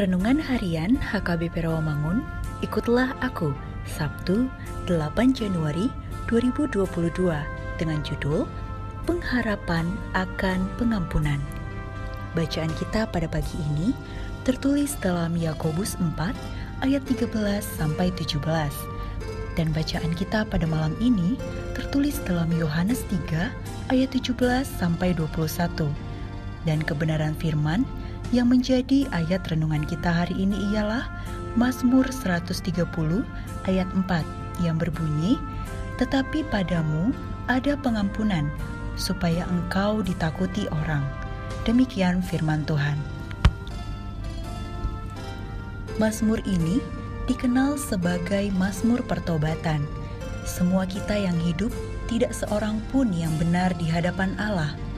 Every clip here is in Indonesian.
Renungan Harian HKBP Rawamangun, ikutlah aku, Sabtu 8 Januari 2022 dengan judul Pengharapan akan Pengampunan. Bacaan kita pada pagi ini tertulis dalam Yakobus 4 ayat 13 sampai 17. Dan bacaan kita pada malam ini tertulis dalam Yohanes 3 ayat 17 sampai 21. Dan kebenaran firman yang menjadi ayat renungan kita hari ini ialah Mazmur 130 ayat 4 yang berbunyi, Tetapi padamu ada pengampunan, supaya engkau ditakuti orang. Demikian firman Tuhan. Mazmur ini dikenal sebagai Mazmur Pertobatan. Semua kita yang hidup tidak seorang pun yang benar di hadapan Allah –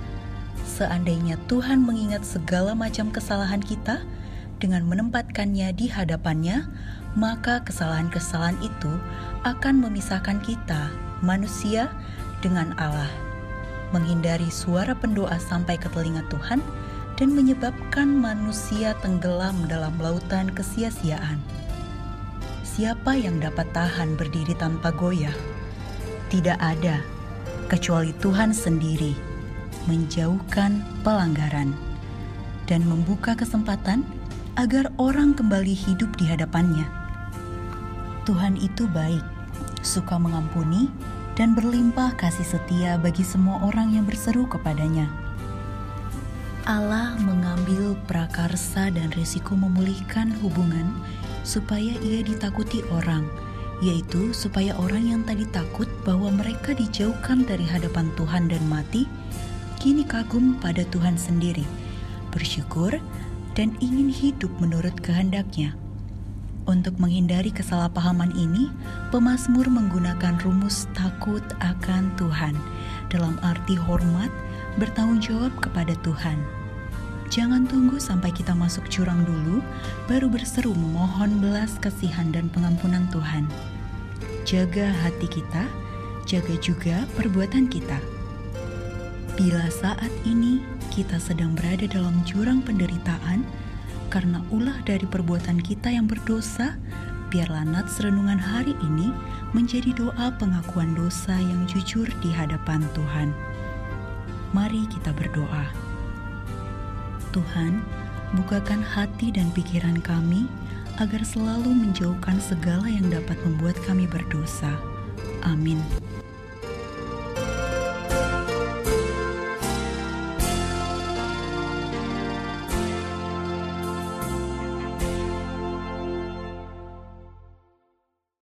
seandainya Tuhan mengingat segala macam kesalahan kita dengan menempatkannya di hadapannya, maka kesalahan-kesalahan itu akan memisahkan kita, manusia, dengan Allah. Menghindari suara pendoa sampai ke telinga Tuhan dan menyebabkan manusia tenggelam dalam lautan kesia-siaan. Siapa yang dapat tahan berdiri tanpa goyah? Tidak ada, kecuali Tuhan sendiri menjauhkan pelanggaran dan membuka kesempatan agar orang kembali hidup di hadapannya. Tuhan itu baik, suka mengampuni, dan berlimpah kasih setia bagi semua orang yang berseru kepadanya. Allah mengambil prakarsa dan risiko memulihkan hubungan supaya ia ditakuti orang, yaitu supaya orang yang tadi takut bahwa mereka dijauhkan dari hadapan Tuhan dan mati, kini kagum pada Tuhan sendiri, bersyukur, dan ingin hidup menurut kehendaknya. Untuk menghindari kesalahpahaman ini, pemazmur menggunakan rumus takut akan Tuhan dalam arti hormat, bertanggung jawab kepada Tuhan. Jangan tunggu sampai kita masuk curang dulu, baru berseru memohon belas kasihan dan pengampunan Tuhan. Jaga hati kita, jaga juga perbuatan kita Bila saat ini kita sedang berada dalam jurang penderitaan karena ulah dari perbuatan kita yang berdosa, biarlah nats renungan hari ini menjadi doa pengakuan dosa yang jujur di hadapan Tuhan. Mari kita berdoa. Tuhan, bukakan hati dan pikiran kami agar selalu menjauhkan segala yang dapat membuat kami berdosa. Amin.